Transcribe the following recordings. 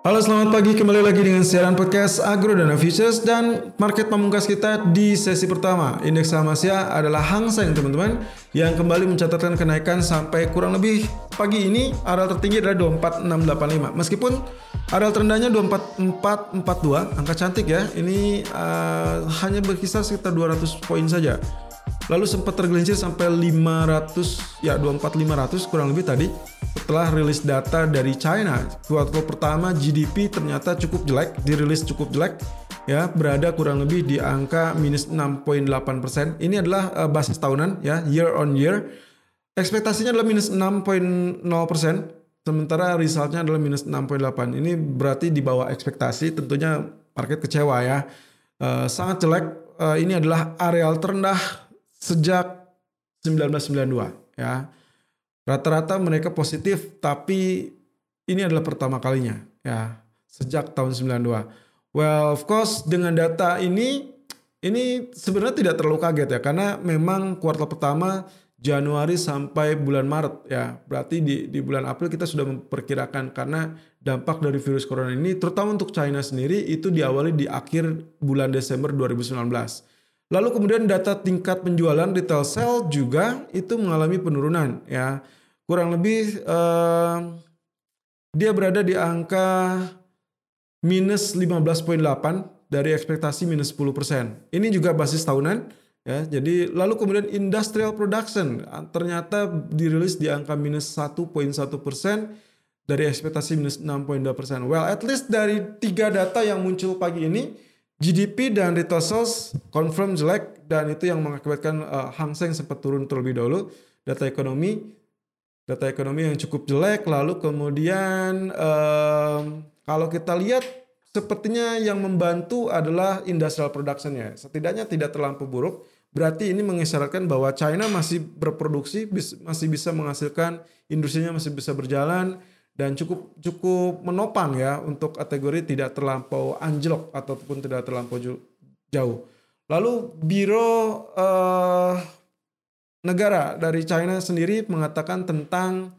Halo selamat pagi. Kembali lagi dengan siaran podcast Agro Dana Futures dan market pamungkas kita di sesi pertama. Indeks saham Asia adalah Hang Seng teman-teman yang kembali mencatatkan kenaikan sampai kurang lebih pagi ini. Area tertinggi adalah 24685 meskipun area terendahnya 24442 angka cantik ya. Ini uh, hanya berkisar sekitar 200 poin saja. Lalu sempat tergelincir sampai 500 ya 24500 kurang lebih tadi setelah rilis data dari China. Kuartal pertama GDP ternyata cukup jelek, dirilis cukup jelek ya, berada kurang lebih di angka minus 6.8 persen. Ini adalah uh, basis tahunan ya, year on year. Ekspektasinya adalah minus 6.0 persen, sementara resultnya adalah minus 6.8. Ini berarti di bawah ekspektasi, tentunya market kecewa ya. Uh, sangat jelek. Uh, ini adalah areal terendah sejak 1992 ya Rata-rata mereka positif, tapi ini adalah pertama kalinya ya sejak tahun 92. Well, of course dengan data ini ini sebenarnya tidak terlalu kaget ya karena memang kuartal pertama Januari sampai bulan Maret ya. Berarti di di bulan April kita sudah memperkirakan karena dampak dari virus corona ini terutama untuk China sendiri itu diawali di akhir bulan Desember 2019. Lalu kemudian data tingkat penjualan retail sale juga itu mengalami penurunan ya kurang lebih uh, dia berada di angka minus 15.8 dari ekspektasi minus 10%. Ini juga basis tahunan ya. Jadi lalu kemudian industrial production ternyata dirilis di angka minus 1.1% dari ekspektasi minus 6.2%. Well, at least dari tiga data yang muncul pagi ini GDP dan retail sales confirm jelek dan itu yang mengakibatkan uh, Hang Seng sempat turun terlebih dahulu. Data ekonomi data ekonomi yang cukup jelek lalu kemudian um, kalau kita lihat sepertinya yang membantu adalah industrial productionnya. Setidaknya tidak terlampau buruk. Berarti ini mengisyaratkan bahwa China masih berproduksi masih bisa menghasilkan industrinya masih bisa berjalan dan cukup cukup menopang ya untuk kategori tidak terlampau anjlok ataupun tidak terlampau jauh. Lalu biro uh, negara dari China sendiri mengatakan tentang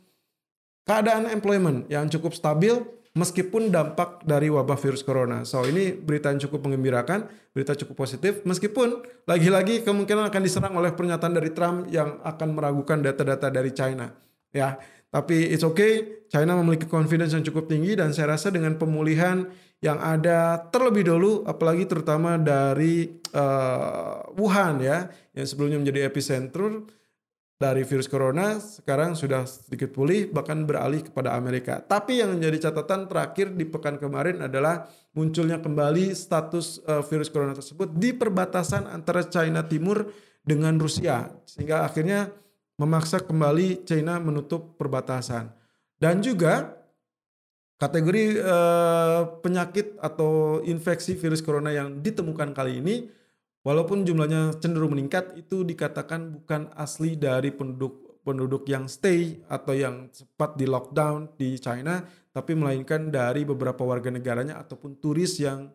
keadaan employment yang cukup stabil meskipun dampak dari wabah virus corona. So ini berita yang cukup mengembirakan, berita cukup positif meskipun lagi-lagi kemungkinan akan diserang oleh pernyataan dari Trump yang akan meragukan data-data dari China. Ya, tapi it's okay. China memiliki confidence yang cukup tinggi dan saya rasa dengan pemulihan yang ada terlebih dahulu apalagi terutama dari uh, Wuhan ya yang sebelumnya menjadi epicentrum dari virus corona sekarang sudah sedikit pulih bahkan beralih kepada Amerika. Tapi yang menjadi catatan terakhir di pekan kemarin adalah munculnya kembali status uh, virus corona tersebut di perbatasan antara China Timur dengan Rusia sehingga akhirnya memaksa kembali China menutup perbatasan. Dan juga Kategori uh, penyakit atau infeksi virus corona yang ditemukan kali ini, walaupun jumlahnya cenderung meningkat, itu dikatakan bukan asli dari penduduk penduduk yang stay atau yang cepat di lockdown di China, tapi melainkan dari beberapa warga negaranya ataupun turis yang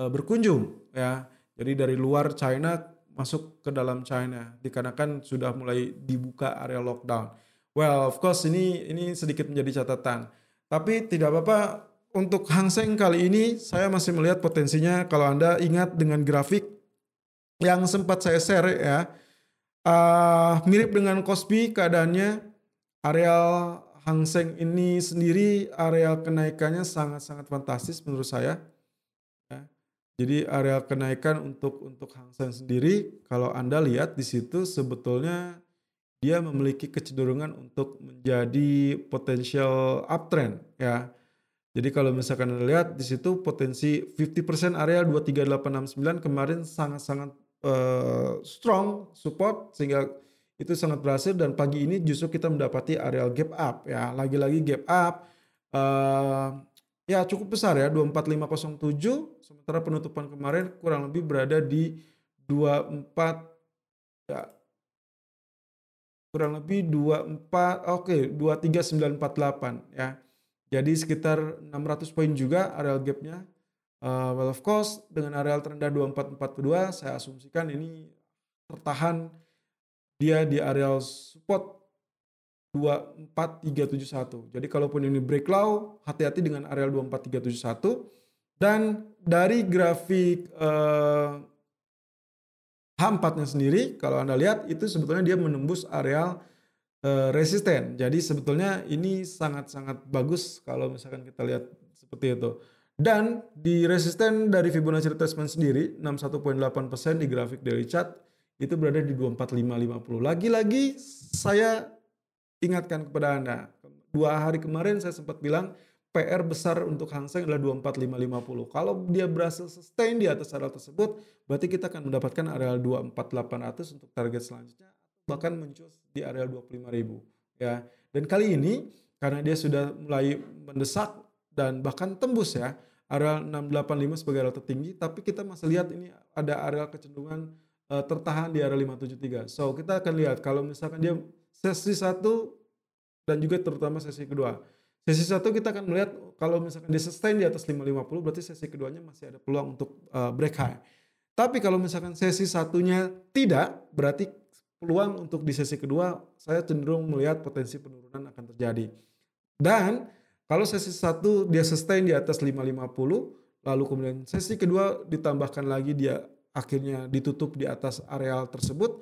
uh, berkunjung, ya. Jadi dari luar China masuk ke dalam China, dikarenakan sudah mulai dibuka area lockdown. Well, of course ini ini sedikit menjadi catatan tapi tidak apa-apa untuk Hang Seng kali ini saya masih melihat potensinya kalau Anda ingat dengan grafik yang sempat saya share ya. Uh, mirip dengan Kospi keadaannya areal Hang Seng ini sendiri areal kenaikannya sangat-sangat fantastis menurut saya. Jadi areal kenaikan untuk untuk Hang Seng sendiri kalau Anda lihat di situ sebetulnya dia memiliki kecenderungan untuk menjadi potensial uptrend ya. Jadi kalau misalkan Anda lihat di situ potensi 50% area 23869 kemarin sangat-sangat uh, strong support sehingga itu sangat berhasil dan pagi ini justru kita mendapati areal gap up ya. Lagi-lagi gap up uh, ya cukup besar ya 24507 sementara penutupan kemarin kurang lebih berada di 24 ya kurang lebih 24 oke okay, 23948 ya. Jadi sekitar 600 poin juga areal gapnya. Uh, well of course dengan areal terendah 2442 saya asumsikan ini tertahan dia di areal support 24371. Jadi kalaupun ini break low, hati-hati dengan area 24371 dan dari grafik eh, H4-nya sendiri kalau Anda lihat itu sebetulnya dia menembus area eh, resisten. Jadi sebetulnya ini sangat-sangat bagus kalau misalkan kita lihat seperti itu. Dan di resisten dari Fibonacci retracement sendiri 61.8% di grafik daily chart itu berada di 24550. Lagi-lagi saya ingatkan kepada Anda. Dua hari kemarin saya sempat bilang PR besar untuk Hang Seng adalah 24550. Kalau dia berhasil sustain di atas area tersebut, berarti kita akan mendapatkan area 24800 untuk target selanjutnya bahkan muncul di area 25000 ya. Dan kali ini karena dia sudah mulai mendesak dan bahkan tembus ya area 685 sebagai area tertinggi, tapi kita masih lihat ini ada area kecenderungan uh, tertahan di area 573. So, kita akan lihat kalau misalkan dia sesi satu dan juga terutama sesi kedua. Sesi satu kita akan melihat kalau misalkan dia sustain di atas 550 berarti sesi keduanya masih ada peluang untuk uh, break high. Tapi kalau misalkan sesi satunya tidak, berarti peluang untuk di sesi kedua saya cenderung melihat potensi penurunan akan terjadi. Dan kalau sesi satu dia sustain di atas 550, lalu kemudian sesi kedua ditambahkan lagi dia akhirnya ditutup di atas areal tersebut,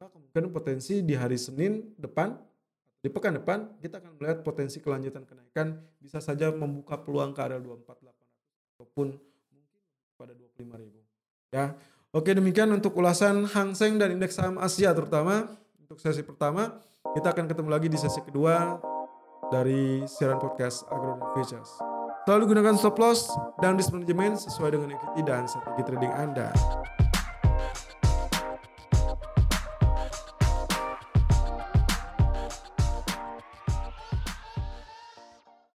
maka kemungkinan potensi di hari Senin depan di pekan depan kita akan melihat potensi kelanjutan kenaikan bisa saja membuka peluang ke area 24800 ataupun mungkin pada 25000 ya. Oke demikian untuk ulasan Hang Seng dan indeks saham Asia terutama untuk sesi pertama kita akan ketemu lagi di sesi kedua dari siaran podcast Agro Futures. Selalu gunakan stop loss dan risk management sesuai dengan equity dan strategi trading Anda.